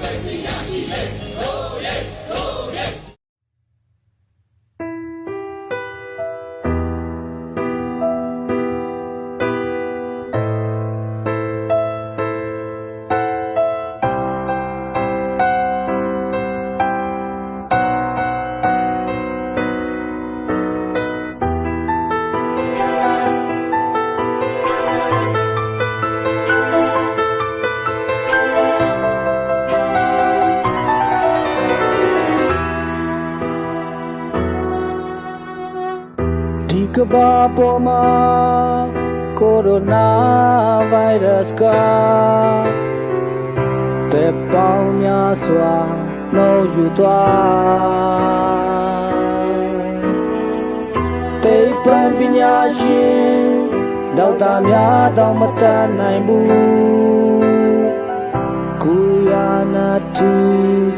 ကရေစီရရှိလေဟိုးရေဟိုး ဒီကဘာပေါ်မှာကိုရိုနာဗိုင်းရပ်စ်ကပေပေါင်းများစွာနှောယူသွားတေပံပညာရှင်ဒေါက်တာများတော့မတတ်နိုင်ဘူးကိုရနာတီ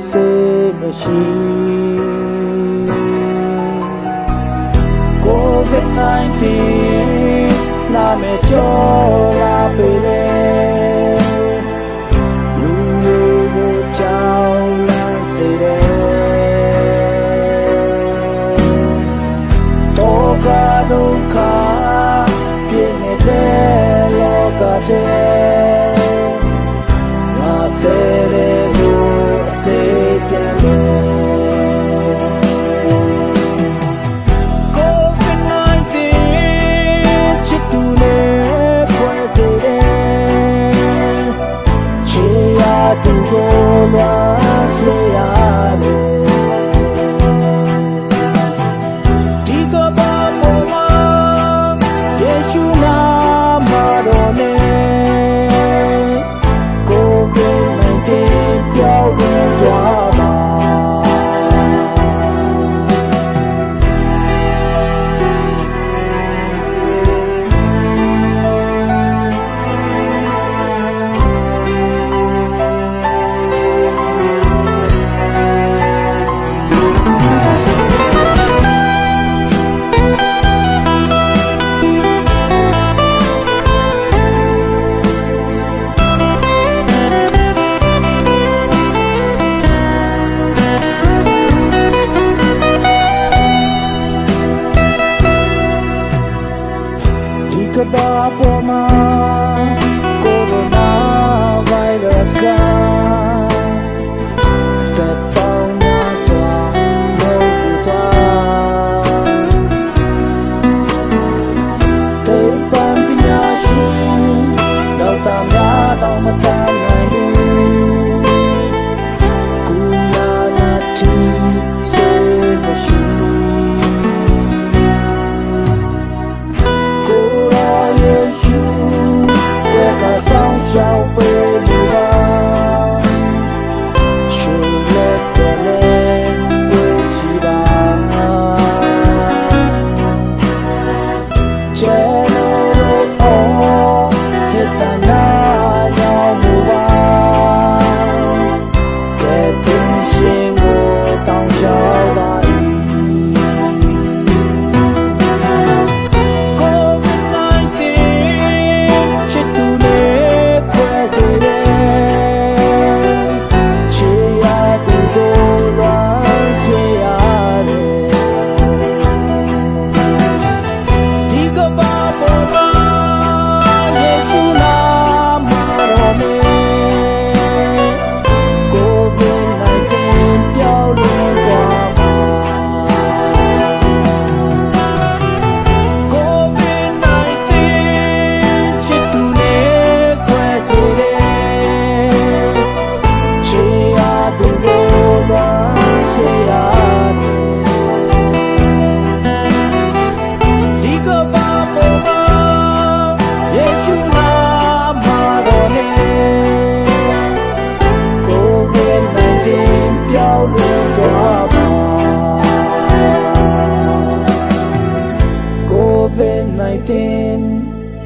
စေမရှိ COVID-19 နာမည်ကျော်လာပေလေလူတွေကိုကြောက်လန့်စေတယ်တောကဒုက္ခပြည့်နေတဲ့လောကထဲ now. Papoma chao pe đi ra Shu le te le pe chi da Che ta na ya mu ba Ke tin shi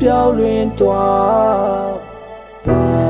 ပြောင်းလွင်သွားပါ